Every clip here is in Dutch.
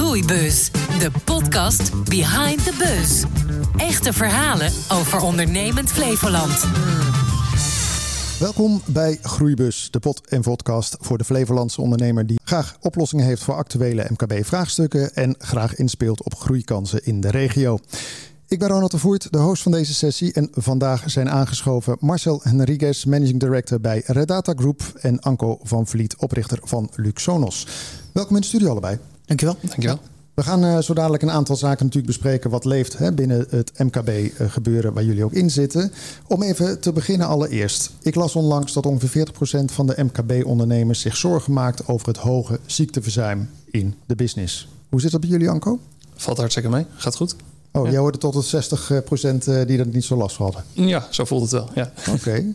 Groeibus, de podcast behind the buzz. Echte verhalen over ondernemend Flevoland. Welkom bij Groeibus, de pot- en podcast voor de Flevolandse ondernemer die graag oplossingen heeft voor actuele MKB-vraagstukken en graag inspeelt op groeikansen in de regio. Ik ben Ronald de Voert, de host van deze sessie. En vandaag zijn aangeschoven Marcel Henriquez, managing director bij Redata Group. En Anko van Vliet, oprichter van Luxonos. Welkom in de studio allebei. Dankjewel. Dankjewel. We gaan uh, zo dadelijk een aantal zaken natuurlijk bespreken wat leeft hè, binnen het MKB-gebeuren waar jullie ook in zitten. Om even te beginnen allereerst. Ik las onlangs dat ongeveer 40% van de MKB-ondernemers zich zorgen maakt over het hoge ziekteverzuim in de business. Hoe zit dat bij jullie, Anko? Valt hartstikke mee. Gaat goed. Oh, ja. jij hoorde tot het 60% die er niet zo last van hadden? Ja, zo voelt het wel. Ja. Oké. Okay.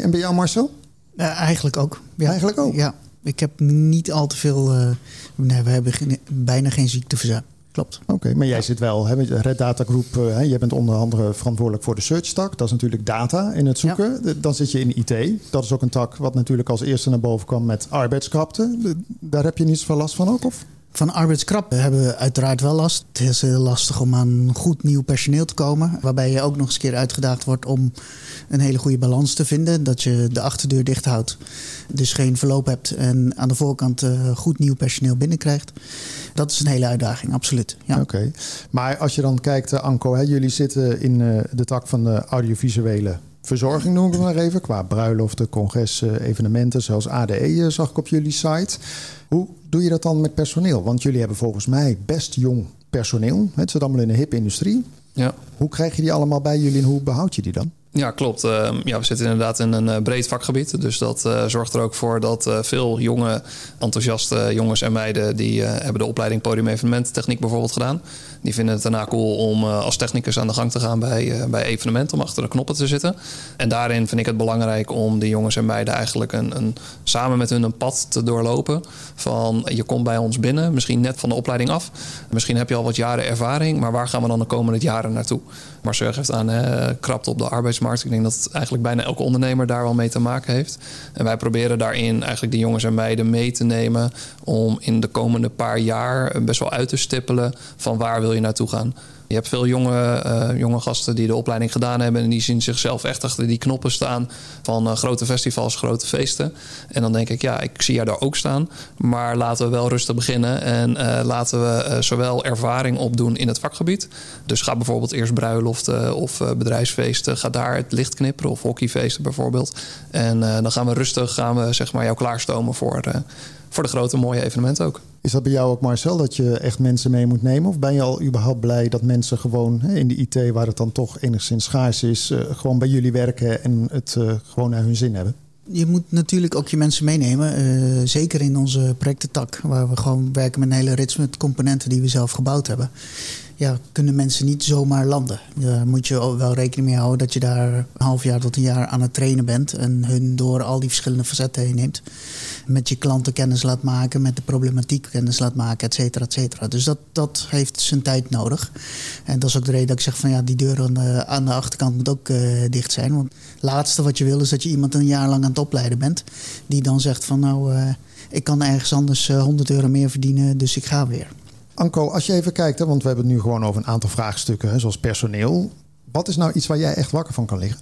En bij jou, Marcel? Uh, eigenlijk ook. Ja. Eigenlijk ook? Ja. Ik heb niet al te veel. Uh, nee, we hebben geen, bijna geen ziekteverzuim. Klopt. Oké, okay, maar jij zit wel, hè, Red Data Group, uh, jij bent onder andere verantwoordelijk voor de search tak. Dat is natuurlijk data in het zoeken. Ja. Dan zit je in IT. Dat is ook een tak wat natuurlijk als eerste naar boven kwam met arbeidskrapte. Daar heb je niet zoveel last van ook, of? Van arbeidskrap hebben we uiteraard wel last. Het is heel lastig om aan goed nieuw personeel te komen. Waarbij je ook nog eens een keer uitgedaagd wordt om een hele goede balans te vinden. Dat je de achterdeur dicht houdt. Dus geen verloop hebt en aan de voorkant uh, goed nieuw personeel binnenkrijgt. Dat is een hele uitdaging, absoluut. Ja. Oké. Maar als je dan kijkt, uh, Anko, hè, jullie zitten in de tak van de audiovisuele verzorging, noem ik het maar even. Qua bruiloften, congressen, evenementen, zelfs ADE zag ik op jullie site. Hoe doe je dat dan met personeel? Want jullie hebben volgens mij best jong personeel. Het zit allemaal in een hip industrie. Ja. Hoe krijg je die allemaal bij jullie en hoe behoud je die dan? Ja, klopt. Uh, ja, we zitten inderdaad in een uh, breed vakgebied. Dus dat uh, zorgt er ook voor dat veel jonge, enthousiaste jongens en meiden... die hebben de opleiding podium evenementtechniek bijvoorbeeld gedaan. Die vinden het daarna cool om als technicus aan de gang te gaan bij, bij evenementen... om achter de knoppen te zitten. En daarin vind ik het belangrijk om die jongens en meiden eigenlijk... Een, een, samen met hun een pad te doorlopen. Van je komt bij ons binnen, misschien net van de opleiding af. Misschien heb je al wat jaren ervaring... maar waar gaan we dan de komende jaren naartoe? Marcel geeft aan, krapt op de arbeidsmarkt. Ik denk dat eigenlijk bijna elke ondernemer daar wel mee te maken heeft. En wij proberen daarin eigenlijk de jongens en meiden mee te nemen om in de komende paar jaar best wel uit te stippelen van waar wil je naartoe gaan. Je hebt veel jonge, uh, jonge gasten die de opleiding gedaan hebben en die zien zichzelf echt achter die knoppen staan van uh, grote festivals, grote feesten. En dan denk ik, ja, ik zie jou daar ook staan, maar laten we wel rustig beginnen en uh, laten we zowel ervaring opdoen in het vakgebied. Dus ga bijvoorbeeld eerst bruiloften of bedrijfsfeesten, ga daar het licht knipperen of hockeyfeesten bijvoorbeeld. En dan gaan we rustig, gaan we zeg maar jou klaarstomen voor, voor de grote mooie evenementen ook. Is dat bij jou ook, Marcel, dat je echt mensen mee moet nemen? Of ben je al überhaupt blij dat mensen gewoon hè, in de IT, waar het dan toch enigszins schaars is, uh, gewoon bij jullie werken en het uh, gewoon naar hun zin hebben? Je moet natuurlijk ook je mensen meenemen. Uh, zeker in onze projectentak, waar we gewoon werken met een hele rits met componenten die we zelf gebouwd hebben. Ja, kunnen mensen niet zomaar landen. Daar moet je wel rekening mee houden dat je daar een half jaar tot een jaar aan het trainen bent. En hun door al die verschillende facetten heen neemt. Met je klanten kennis laat maken, met de problematiek kennis laat maken, et cetera, et cetera. Dus dat, dat heeft zijn tijd nodig. En dat is ook de reden dat ik zeg van ja, die deur aan de, achterkant moet ook uh, dicht zijn. Want het laatste wat je wil is dat je iemand een jaar lang aan het opleiden bent. Die dan zegt van nou, uh, ik kan ergens anders uh, 100 euro meer verdienen, dus ik ga weer. Anko, als je even kijkt, hè, want we hebben het nu gewoon over een aantal vraagstukken, hè, zoals personeel. Wat is nou iets waar jij echt wakker van kan liggen?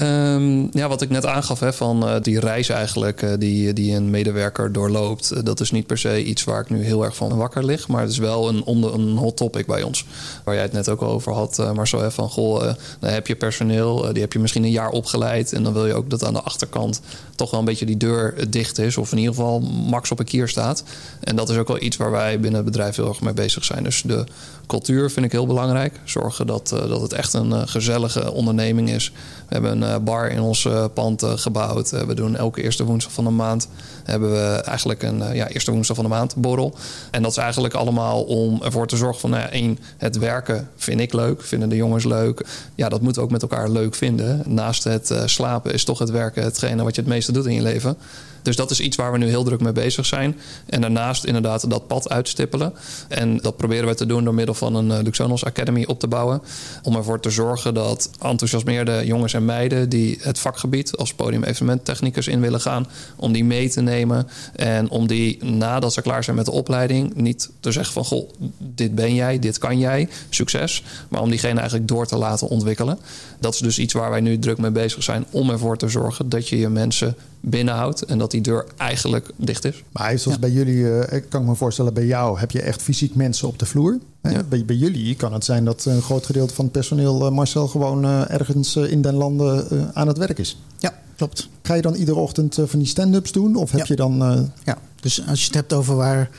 Um, ja, wat ik net aangaf, hè, van uh, die reis eigenlijk, uh, die, die een medewerker doorloopt. Uh, dat is niet per se iets waar ik nu heel erg van wakker lig. Maar het is wel een, onder, een hot topic bij ons. Waar jij het net ook over had. maar zo van, goh, dan heb je personeel. die heb je misschien een jaar opgeleid. En dan wil je ook dat aan de achterkant toch wel een beetje die deur dicht is. Of in ieder geval max op een kier staat. En dat is ook wel iets waar wij binnen het bedrijf heel erg mee bezig zijn. Dus de cultuur vind ik heel belangrijk. Zorgen dat, dat het echt een gezellige onderneming is. We hebben een bar in ons pand gebouwd. we doen elke eerste woensdag van de maand hebben we eigenlijk een ja, eerste woensdag van de maand borrel. En dat is eigenlijk allemaal om ervoor te zorgen van nou ja, één, het werken vind ik leuk, vinden de jongens leuk. Ja, dat moeten we ook met elkaar leuk vinden. Naast het slapen is toch het werken hetgene wat je het meeste doet in je leven. Dus dat is iets waar we nu heel druk mee bezig zijn. En daarnaast inderdaad dat pad uitstippelen. En dat proberen we te doen door middel van een uh, Luxonos Academy op te bouwen. Om ervoor te zorgen dat enthousiasmeerde jongens en meiden die het vakgebied als podium evenementtechnicus in willen gaan, om die mee te nemen. En om die nadat ze klaar zijn met de opleiding, niet te zeggen van goh, dit ben jij, dit kan jij, succes. Maar om diegene eigenlijk door te laten ontwikkelen. Dat is dus iets waar wij nu druk mee bezig zijn om ervoor te zorgen dat je je mensen binnenhoudt en dat die deur eigenlijk dicht is. Maar zoals bij jullie, uh, kan ik me voorstellen, bij jou heb je echt fysiek mensen op de vloer. Ja. Bij, bij, jullie kan het zijn dat een groot gedeelte van het personeel, uh, Marcel, gewoon uh, ergens in den landen aan het werk is. Ja, klopt. Ga je dan iedere ochtend van die stand-ups doen? Of heb ja. je dan. Ja, dus als je het hebt over waar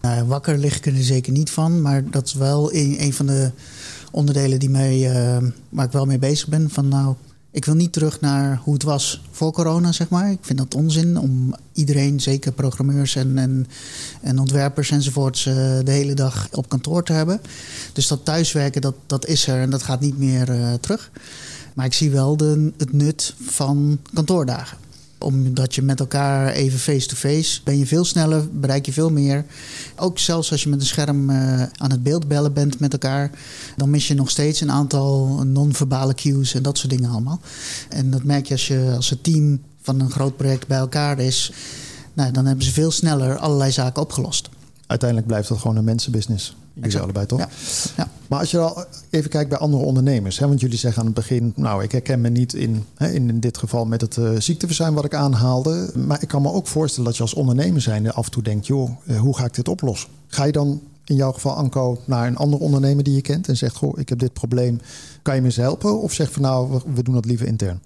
nou, wakker lig ik er zeker niet van, maar dat is wel een, een van de onderdelen die mee, waar ik wel mee bezig ben. Van nou ik wil niet terug naar hoe het was voor corona, zeg maar. Ik vind dat onzin om iedereen, zeker programmeurs en, en, ontwerpers enzovoorts, uh, de hele dag op kantoor te hebben. Dus dat thuiswerken, dat, dat is er en dat gaat niet meer uh, terug. Maar ik zie wel de, het nut van kantoordagen omdat je met elkaar even face-to-face ben je veel sneller, bereik je veel meer. Ook zelfs als je met een scherm uh, aan het beeld bellen bent met elkaar, dan mis je nog steeds een aantal non-verbale cues en dat soort dingen allemaal. En dat merk je als je als het team van een groot project bij elkaar is. Nou, dan hebben ze veel sneller allerlei zaken opgelost. Uiteindelijk blijft dat gewoon een mensenbusiness. Jullie allebei toch? Ja. ja. Maar als je al even kijkt bij andere ondernemers, hè, want jullie zeggen aan het begin, nou, ik herken me niet in, hè, in dit geval met het uh, ziekteverzuim wat ik aanhaalde. Maar ik kan me ook voorstellen dat je als ondernemer zijnde af en toe denkt, joh, uh, hoe ga ik dit oplossen? Ga je dan in jouw geval, Anko, naar een andere ondernemer die je kent en zegt, goh, ik heb dit probleem, kan je me eens helpen? Of zeg van nou, we doen dat liever intern?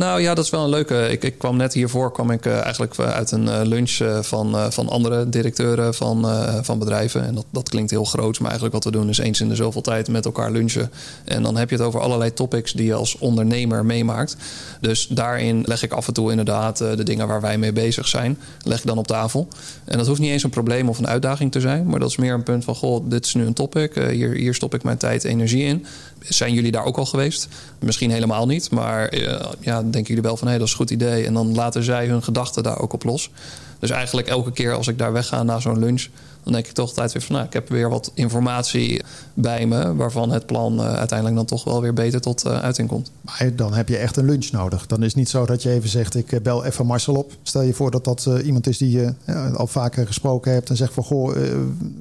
Nou ja, dat is wel een leuke. Ik, ik kwam net hiervoor kwam ik uh, eigenlijk uit een uh, lunch van, van andere directeuren van, van bedrijven. En dat, dat klinkt heel groot, maar eigenlijk wat we doen is eens in de zoveel tijd met elkaar lunchen. En dan heb je het over allerlei topics die je als ondernemer meemaakt. Dus daarin leg ik af en toe inderdaad de dingen waar wij mee bezig zijn, leg ik dan op tafel. En dat hoeft niet eens een probleem of een uitdaging te zijn, maar dat is meer een punt van: goh, dit is nu een topic. hier, hier stop ik mijn tijd, energie in. Zijn jullie daar ook al geweest? Misschien helemaal niet, maar ja, denken jullie wel van hé, hey, dat is een goed idee. En dan laten zij hun gedachten daar ook op los. Dus eigenlijk elke keer als ik daar wegga na zo'n lunch, dan denk ik toch altijd weer van nou, ik heb weer wat informatie bij me, waarvan het plan uh, uiteindelijk dan toch wel weer beter tot uh, uiting komt. Maar dan heb je echt een lunch nodig. Dan is het niet zo dat je even zegt, ik bel even Marcel op. Stel je voor dat dat uh, iemand is die je al vaker gesproken hebt en zegt van goh,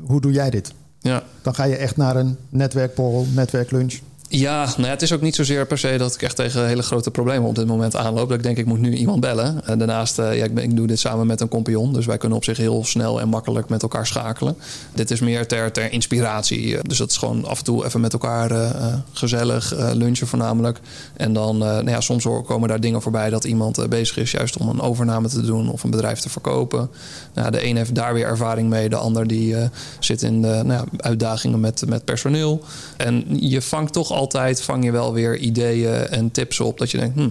hoe doe jij dit? Ja. Dan ga je echt naar een netwerkborrel, netwerklunch. Ja, nou ja, het is ook niet zozeer per se dat ik echt tegen hele grote problemen op dit moment aanloop. Dat ik denk, ik moet nu iemand bellen. En daarnaast, uh, ja, ik, doe dit samen met een compagnon. Dus wij kunnen op zich heel snel en makkelijk met elkaar schakelen. Dit is meer ter, ter inspiratie. Dus dat is gewoon af en toe even met elkaar uh, gezellig uh, lunchen voornamelijk. En dan, nou ja, soms komen daar dingen voorbij dat iemand bezig is juist om een overname te doen of een bedrijf te verkopen. Nou, de een heeft daar weer ervaring mee. De ander die zit in nou ja, uitdagingen met, met personeel. En je vangt toch altijd vang je wel weer ideeën en tips op. Dat je denkt, hm,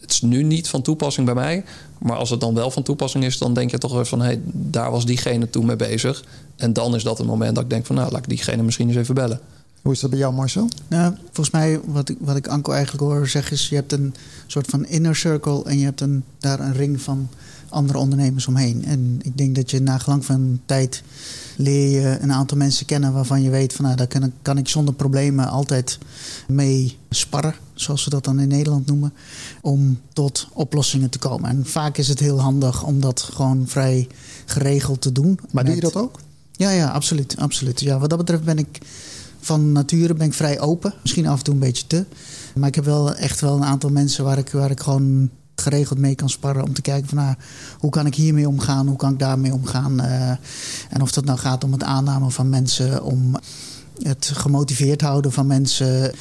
het is nu niet van toepassing bij mij. Maar als het dan wel van toepassing is, dan denk je toch weer van... hé, hey, daar was diegene toen mee bezig. En dan is dat het moment dat ik denk van... nou, laat ik diegene misschien eens even bellen. Hoe is dat bij jou, Marcel? Nou, volgens mij, wat ik, wat ik Anko eigenlijk hoor zeggen... is je hebt een soort van inner circle... en je hebt een, daar een ring van andere ondernemers omheen. En ik denk dat je na gelang van tijd leer je een aantal mensen kennen waarvan je weet van nou, daar kan ik, kan ik zonder problemen altijd mee sparren, zoals we dat dan in Nederland noemen, om tot oplossingen te komen. En vaak is het heel handig om dat gewoon vrij geregeld te doen. Maar doe je dat ook? Ja, ja, absoluut, absoluut. Ja, wat dat betreft ben ik van nature ben ik vrij open. Misschien af en toe een beetje te. Maar ik heb wel echt wel een aantal mensen waar ik, waar ik gewoon geregeld mee kan sparren om te kijken van nou, hoe kan ik hiermee omgaan, hoe kan ik daarmee omgaan. Uh, en of dat nou gaat om het aannemen van mensen, om het gemotiveerd houden van mensen,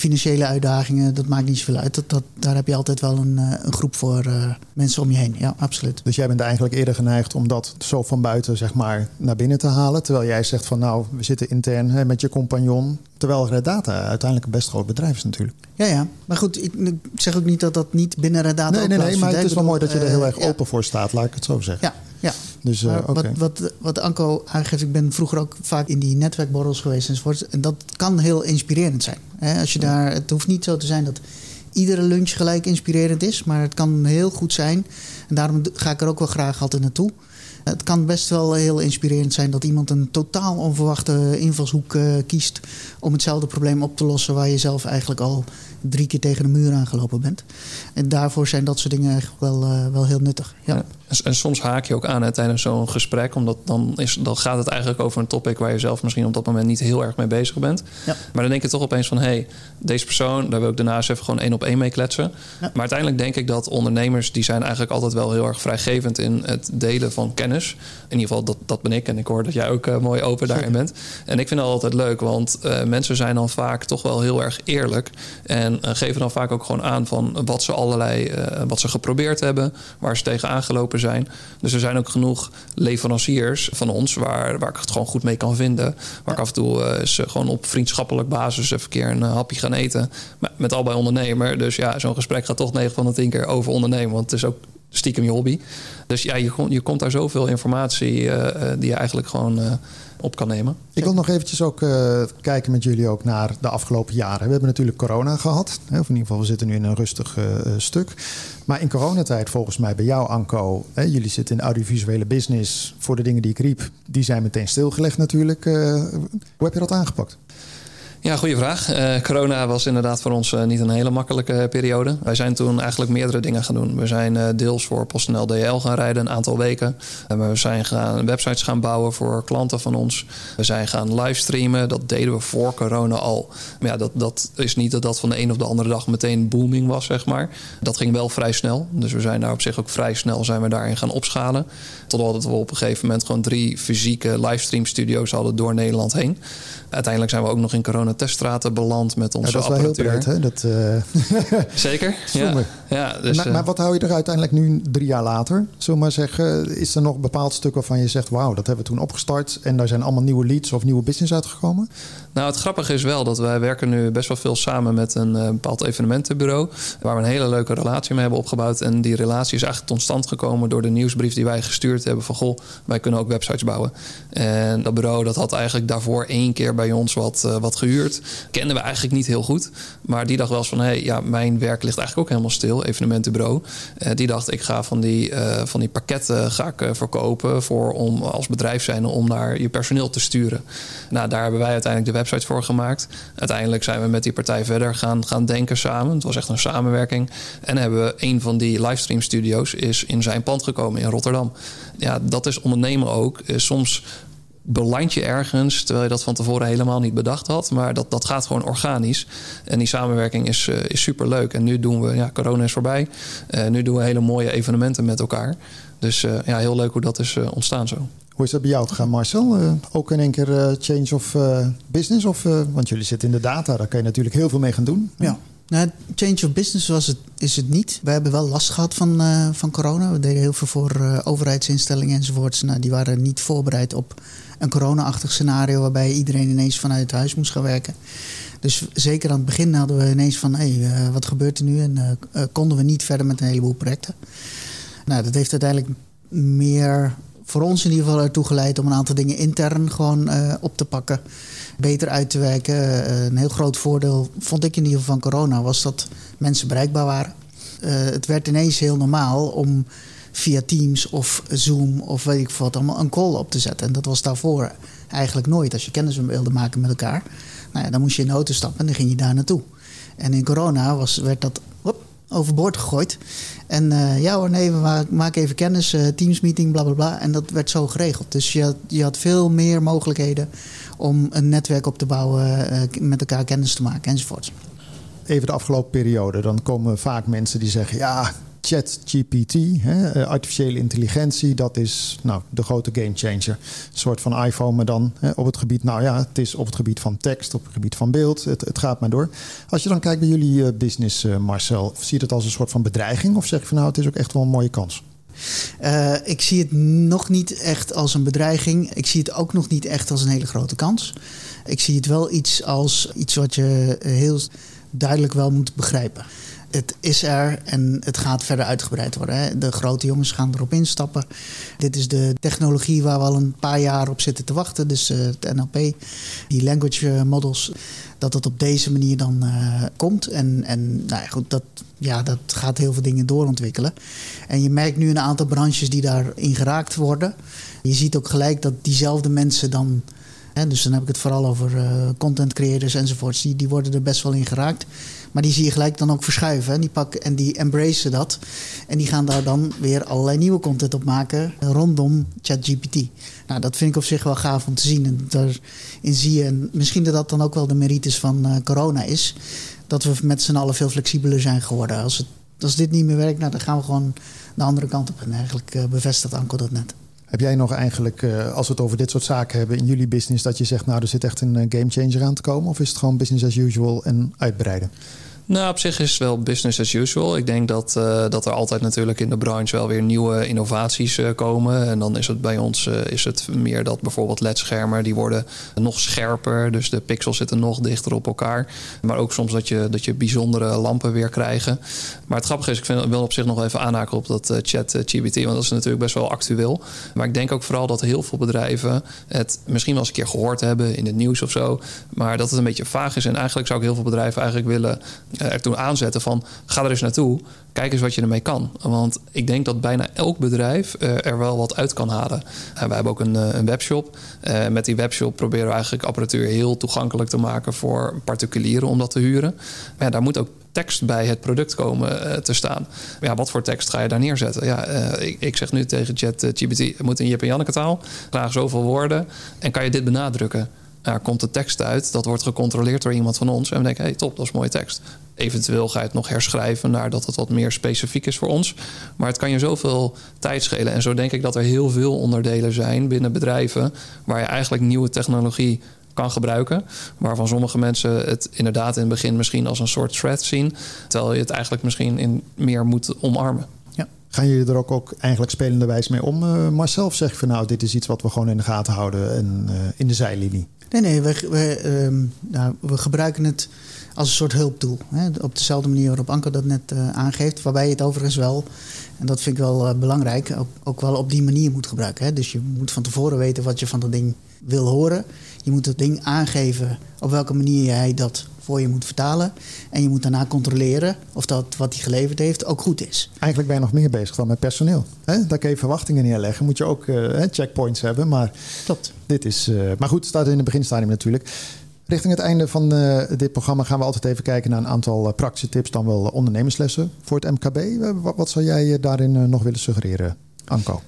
financiële uitdagingen, dat maakt niet zoveel uit. Dat, dat, daar heb je altijd wel een, een groep voor uh, mensen om je heen. Ja, absoluut. Dus jij bent eigenlijk eerder geneigd om dat zo van buiten zeg maar, naar binnen te halen. Terwijl jij zegt van nou, we zitten intern hè, met je compagnon. Terwijl Red Data uiteindelijk een best groot bedrijf is natuurlijk. Ja, ja. Maar goed, ik, ik zeg ook niet dat dat niet binnen Red Data Nee, nee, nee, maar het is wel mooi dat je er heel erg open voor staat, laat ik het zo zeggen. Ja, ja. Dus, uh, okay. wat, wat, wat Anko aangeeft, ik ben vroeger ook vaak in die netwerkborrels geweest enzovoort. En dat kan heel inspirerend zijn. Hè? Als je daar, het hoeft niet zo te zijn dat iedere lunch gelijk inspirerend is. Maar het kan heel goed zijn. En daarom ga ik er ook wel graag altijd naartoe. Het kan best wel heel inspirerend zijn dat iemand een totaal onverwachte invalshoek uh, kiest om hetzelfde probleem op te lossen waar je zelf eigenlijk al drie keer tegen de muur aangelopen bent. En daarvoor zijn dat soort dingen eigenlijk wel, uh, wel heel nuttig. Ja. En, soms haak je ook aan hè, tijdens zo'n gesprek, omdat dan, is, dan gaat het eigenlijk over een topic waar je zelf misschien op dat moment niet heel erg mee bezig bent. Ja. Maar dan denk je toch opeens van hé, hey, deze persoon, daar wil ik daarnaast even gewoon één op één mee kletsen. Maar uiteindelijk denk ik dat ondernemers, die zijn eigenlijk altijd wel heel erg vrijgevend in het delen van kennis. In ieder geval, dat, dat ben ik. En ik hoor dat jij ook uh, mooi open daarin bent. En ik vind dat altijd leuk, want uh, mensen zijn dan vaak toch wel heel erg eerlijk. En uh, geven dan vaak ook gewoon aan van wat ze allerlei, wat ze geprobeerd hebben, waar ze tegen aangelopen zijn. Dus er zijn ook genoeg leveranciers van ons waar, waar ik het gewoon goed mee kan vinden. Waar ik af en toe uh, ze gewoon op vriendschappelijk basis even een keer een hapje gaan eten. Maar met al bij ondernemer. Dus ja, zo'n gesprek gaat toch 9 van de 10 keer over ondernemen. Want het is ook stiekem je hobby. Dus ja, je, je komt daar zoveel informatie uh, die je eigenlijk gewoon op kan nemen. Ik wil nog eventjes ook kijken met jullie ook naar de afgelopen jaren. We hebben natuurlijk corona gehad. Hè, of in ieder geval, we zitten nu in een rustig stuk. Maar in coronatijd, volgens mij bij jou, Anko... Hè, jullie zitten in audiovisuele business. Voor de dingen die ik riep, die zijn meteen stilgelegd natuurlijk. Hoe heb je dat aangepakt? Ja, goede vraag. Uh, corona was inderdaad voor ons uh, niet een hele makkelijke periode. Wij zijn toen eigenlijk meerdere dingen gaan doen. We zijn deels voor PostNL DL gaan rijden een aantal weken. we zijn gaan websites gaan bouwen voor klanten van ons. We zijn gaan livestreamen. Dat deden we voor corona al. Maar ja, dat, dat is niet dat dat van de een of de andere dag meteen booming was, zeg maar. Dat ging wel vrij snel. Dus we zijn daar op zich ook vrij snel zijn we daarin gaan opschalen. Totdat we op een gegeven moment gewoon drie fysieke livestream studio's hadden door Nederland heen. Uiteindelijk zijn we ook nog in coronateststraten beland met onze ja, dat is apparatuur. Wel heel breed, hè? Dat, uh... Zeker. ja. Ja, dus, maar, maar, wat hou je er uiteindelijk nu drie jaar later? Zullen maar zeggen, is er nog een bepaald stuk waarvan je zegt... wauw, dat hebben we toen opgestart en daar zijn allemaal nieuwe leads of nieuwe business uitgekomen? Nou, het grappige is wel dat wij werken nu best wel veel samen met een uh, bepaald evenementenbureau... waar we een hele leuke relatie mee hebben opgebouwd. En die relatie is eigenlijk tot stand gekomen door de nieuwsbrief die wij gestuurd hebben... van goh, wij kunnen ook websites bouwen. En dat bureau dat had eigenlijk daarvoor één keer bij ons wat, wat gehuurd. Kenden we eigenlijk niet heel goed. Maar die dacht wel eens van, hé, hey, ja, mijn werk ligt eigenlijk ook helemaal stil, evenementenbureau. Uh, die dacht, ik ga van die, uh, van die pakketten ga ik, verkopen voor om als bedrijf zijn om naar je personeel te sturen. Nou, daar hebben wij uiteindelijk de website voor gemaakt. Uiteindelijk zijn we met die partij verder gaan, gaan denken samen. Het was echt een samenwerking. En hebben we een van die livestream studio's is in zijn pand gekomen in Rotterdam. Ja, dat is ondernemen ook. Soms beland je ergens terwijl je dat van tevoren helemaal niet bedacht had. Maar dat, dat gaat gewoon organisch. En die samenwerking is, uh, is super leuk. En nu doen we, ja, corona is voorbij. Uh, nu doen we hele mooie evenementen met elkaar. Dus uh, ja, heel leuk hoe dat is ontstaan zo. Hoe is dat bij jou gegaan, Marcel? ook in één keer change of business? Of, want jullie zitten in de data, daar kan je natuurlijk heel veel mee gaan doen. Ja. Nou, change of business was het, is het niet. We hebben wel last gehad van, uh, van corona. We deden heel veel voor uh, overheidsinstellingen enzovoorts. Nou, die waren niet voorbereid op een corona-achtig scenario... waarbij iedereen ineens vanuit huis moest gaan werken. Dus zeker aan het begin hadden we ineens van... hé, hey, uh, wat gebeurt er nu? En konden we niet verder met een heleboel projecten. Nou, dat heeft uiteindelijk meer voor ons in ieder geval ertoe geleid... om een aantal dingen intern gewoon op te pakken beter uit te werken. Eh, een heel groot voordeel vond ik in ieder geval van corona was dat mensen bereikbaar waren. Uh, het werd ineens heel normaal om via Teams of Zoom of weet ik wat allemaal een call op te zetten. En dat was daarvoor eigenlijk nooit. Als je kennis wilde maken met elkaar, nou ja, dan moest je in de auto stappen en dan ging je daar naartoe. En in corona was, werd dat overboord gegooid. En uh, ja hoor, nee, we maken even kennis, uh, Teams meeting, bla bla bla. En dat werd zo geregeld. Dus je had, je had veel meer mogelijkheden om een netwerk op te bouwen, uh, met elkaar kennis te maken enzovoort. Even de afgelopen periode, dan komen vaak mensen die zeggen: ja, ChatGPT, hè, artificiële intelligentie, dat is nou, de grote gamechanger. Een soort van iPhone, maar dan hè, op het gebied, nou ja, het is op het gebied van tekst, op het gebied van beeld, het, het gaat maar door. Als je dan kijkt bij jullie uh, business, uh, Marcel, zie je het als een soort van bedreiging of zeg je van nou, het is ook echt wel een mooie kans? Ik zie het nog niet echt als een bedreiging. Ik zie het ook nog niet echt als een hele grote kans. Ik zie het wel iets als iets wat je heel duidelijk wel moet begrijpen. Het is er en het gaat verder uitgebreid worden. Hè. De grote jongens gaan erop instappen. Dit is de technologie waar we al een paar jaar op zitten te wachten. Dus uh, het NLP, die language models, dat het op deze manier dan uh, komt. En, en nou ja, goed, dat, ja, dat gaat heel veel dingen doorontwikkelen. En je merkt nu een aantal branches die daarin geraakt worden. Je ziet ook gelijk dat diezelfde mensen dan dus dan heb ik het vooral over uh, content creators enzovoorts. Die, die worden er best wel in geraakt. Maar die zie je gelijk dan ook verschuiven. En die, pakken, en die embracen dat. En die gaan daar dan weer allerlei nieuwe content op maken rondom ChatGPT. Nou, dat vind ik op zich wel gaaf om te zien. En daarin zie je, en misschien dat dat dan ook wel de merites van uh, corona is. Dat we met z'n allen veel flexibeler zijn geworden. Als, het, als dit niet meer werkt, nou, dan gaan we gewoon de andere kant op. En eigenlijk uh, bevestigt Anko dat net. Heb jij nog eigenlijk, uh, als we het over dit soort zaken hebben in jullie business, dat je zegt, nou, er zit echt een game changer aan te komen? Of is het gewoon business as usual en uitbreiden? Nou, op zich is het wel business as usual. Ik denk dat, uh, dat er altijd natuurlijk in de branche wel weer nieuwe innovaties uh, komen. En dan is het bij ons uh, is het meer dat bijvoorbeeld LED-schermen die worden nog scherper. Dus de pixels zitten nog dichter op elkaar. Maar ook soms dat je, dat je bijzondere lampen weer krijgen. Maar het grappige is, ik vind, wil op zich nog even aanhaken op dat chat GBT. Want dat is natuurlijk best wel actueel. Maar ik denk ook vooral dat heel veel bedrijven het misschien wel eens een keer gehoord hebben in het nieuws of zo. Maar dat het een beetje vaag is. En eigenlijk zou ik heel veel bedrijven eigenlijk willen eh, ertoe aanzetten van ga er eens naartoe, kijk eens wat je ermee kan. Want ik denk dat bijna elk bedrijf uh, er wel wat uit kan halen. Uh, we hebben ook een, een webshop. met die webshop proberen we eigenlijk apparatuur heel toegankelijk te maken voor particulieren om dat te huren. Maar ja, daar moet ook tekst bij het product komen te staan. Ja, wat voor tekst ga je daar neerzetten? Ja, ik, ik, zeg nu tegen ChatGPT, het moet in Jip en Janneke taal, graag zoveel woorden. En kan je dit benadrukken? Daar komt de tekst uit. Dat wordt gecontroleerd door iemand van ons. En we denken, hey, top, dat is mooie tekst. Eventueel ga je het nog herschrijven naar dat het wat meer specifiek is voor ons. Maar het kan je zoveel tijd schelen. En zo denk ik dat er heel veel onderdelen zijn binnen bedrijven... waar je eigenlijk nieuwe technologie kan gebruiken. Waarvan sommige mensen het inderdaad in het begin misschien als een soort threat zien. Terwijl je het eigenlijk misschien in meer moet omarmen. Gaan jullie er ook, ook eigenlijk spelenderwijs mee om, uh, Marcel? Of zeg je van nou, dit is iets wat we gewoon in de gaten houden en uh, in de zijlinie? Nee, nee, we, we, uh, nou, we gebruiken het als een soort hulpdoel. Hè? Op dezelfde manier waarop Anker dat net uh, aangeeft. Waarbij je het overigens wel, en dat vind ik wel belangrijk, ook, ook, wel op die manier moet gebruiken. Hè? Dus je moet van tevoren weten wat je van dat ding wil horen. Je moet het ding aangeven op welke manier jij dat voor je moet vertalen. En je moet daarna controleren of dat wat hij geleverd heeft ook goed is. Eigenlijk ben je nog meer bezig dan met personeel. Hè? Daar kun je verwachtingen neerleggen. Moet je ook uh, checkpoints hebben. Maar, Klopt. Dit is, uh, maar goed, het staat in het beginstadium natuurlijk. Richting het einde van uh, dit programma gaan we altijd even kijken naar een aantal praktische tips, dan wel ondernemerslessen voor het MKB. Wat, wat zou jij daarin nog willen suggereren, Anko?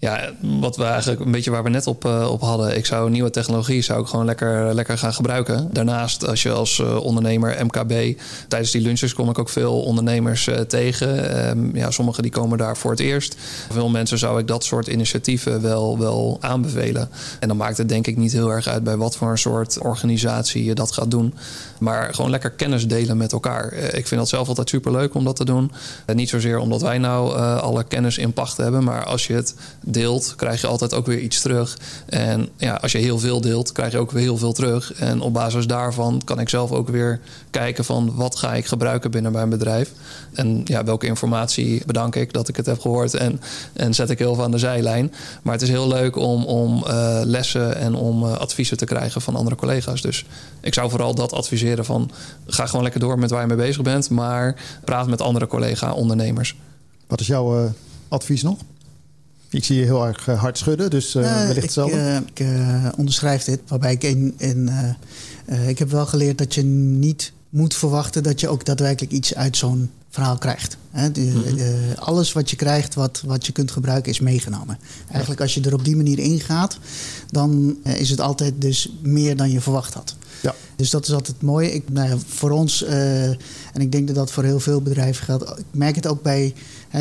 Ja, wat we eigenlijk een beetje waar we net op, uh, op hadden. Ik zou nieuwe technologie zou ik gewoon lekker, lekker gaan gebruiken. Daarnaast, als je als uh, ondernemer MKB, tijdens die lunches kom ik ook veel ondernemers uh, tegen. Um, ja, sommigen die komen daar voor het eerst. Veel mensen zou ik dat soort initiatieven wel, wel aanbevelen. En dan maakt het denk ik niet heel erg uit bij wat voor een soort organisatie je dat gaat doen. Maar gewoon lekker kennis delen met elkaar. ik vind dat zelf altijd super leuk om dat te doen. niet zozeer omdat wij nou alle kennis in pacht hebben, maar als je het deelt, krijg je altijd ook weer iets terug. En ja, als je heel veel deelt, krijg je ook weer heel veel terug. En op basis daarvan kan ik zelf ook weer kijken van wat ga ik gebruiken binnen mijn bedrijf. En ja, welke informatie bedank ik dat ik het heb gehoord en, en zet ik heel veel aan de zijlijn. Maar het is heel leuk om, om uh, lessen en om uh, adviezen te krijgen van andere collega's. Dus ik zou vooral dat adviseren van ga gewoon lekker door met waar je mee bezig bent, maar praat met andere collega-ondernemers. Wat is jouw uh, advies nog? Ik zie je heel erg eh, hard schudden, dus uh, wellicht ik, hetzelfde. Ik onderschrijf dit, waarbij ik in... in ik heb wel geleerd dat je niet moet verwachten... dat je ook daadwerkelijk iets uit zo'n verhaal krijgt. Hè? De, mm -hmm. alles wat je krijgt, wat, wat je kunt gebruiken, is meegenomen. Eigenlijk als je er op die manier ingaat... dan is het altijd dus meer dan je verwacht had. Ja. Dus dat is altijd mooi. Ik, nou ja, voor ons, en ik denk dat dat voor heel veel bedrijven geldt... ik merk het ook bij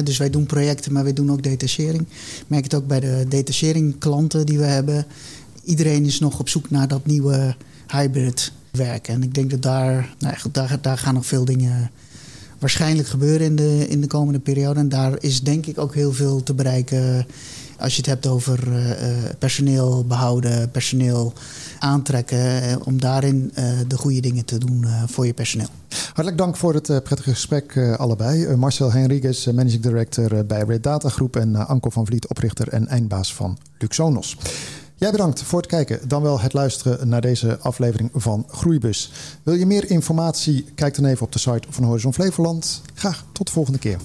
dus wij doen projecten, maar wij doen ook detachering. Ik merk het ook bij de detachering klanten die we hebben. Iedereen is nog op zoek naar dat nieuwe hybrid werken. En ik denk dat daar, nou, daar, daar gaan nog veel dingen waarschijnlijk gebeuren in de, in de komende periode. En daar is denk ik ook heel veel te bereiken Als je het hebt over personeel behouden, personeel aantrekken, om daarin de goede dingen te doen voor je personeel. Hartelijk dank voor het prettige gesprek allebei. Marcel Henriques, Managing Director bij Red Data Groep en Anko van Vliet, oprichter en eindbaas van Luxonos. Jij bedankt voor het kijken, dan wel het luisteren naar deze aflevering van Groeibus. Wil je meer informatie? Kijk dan even op de site van Horizon Flevoland. Graag tot de volgende keer.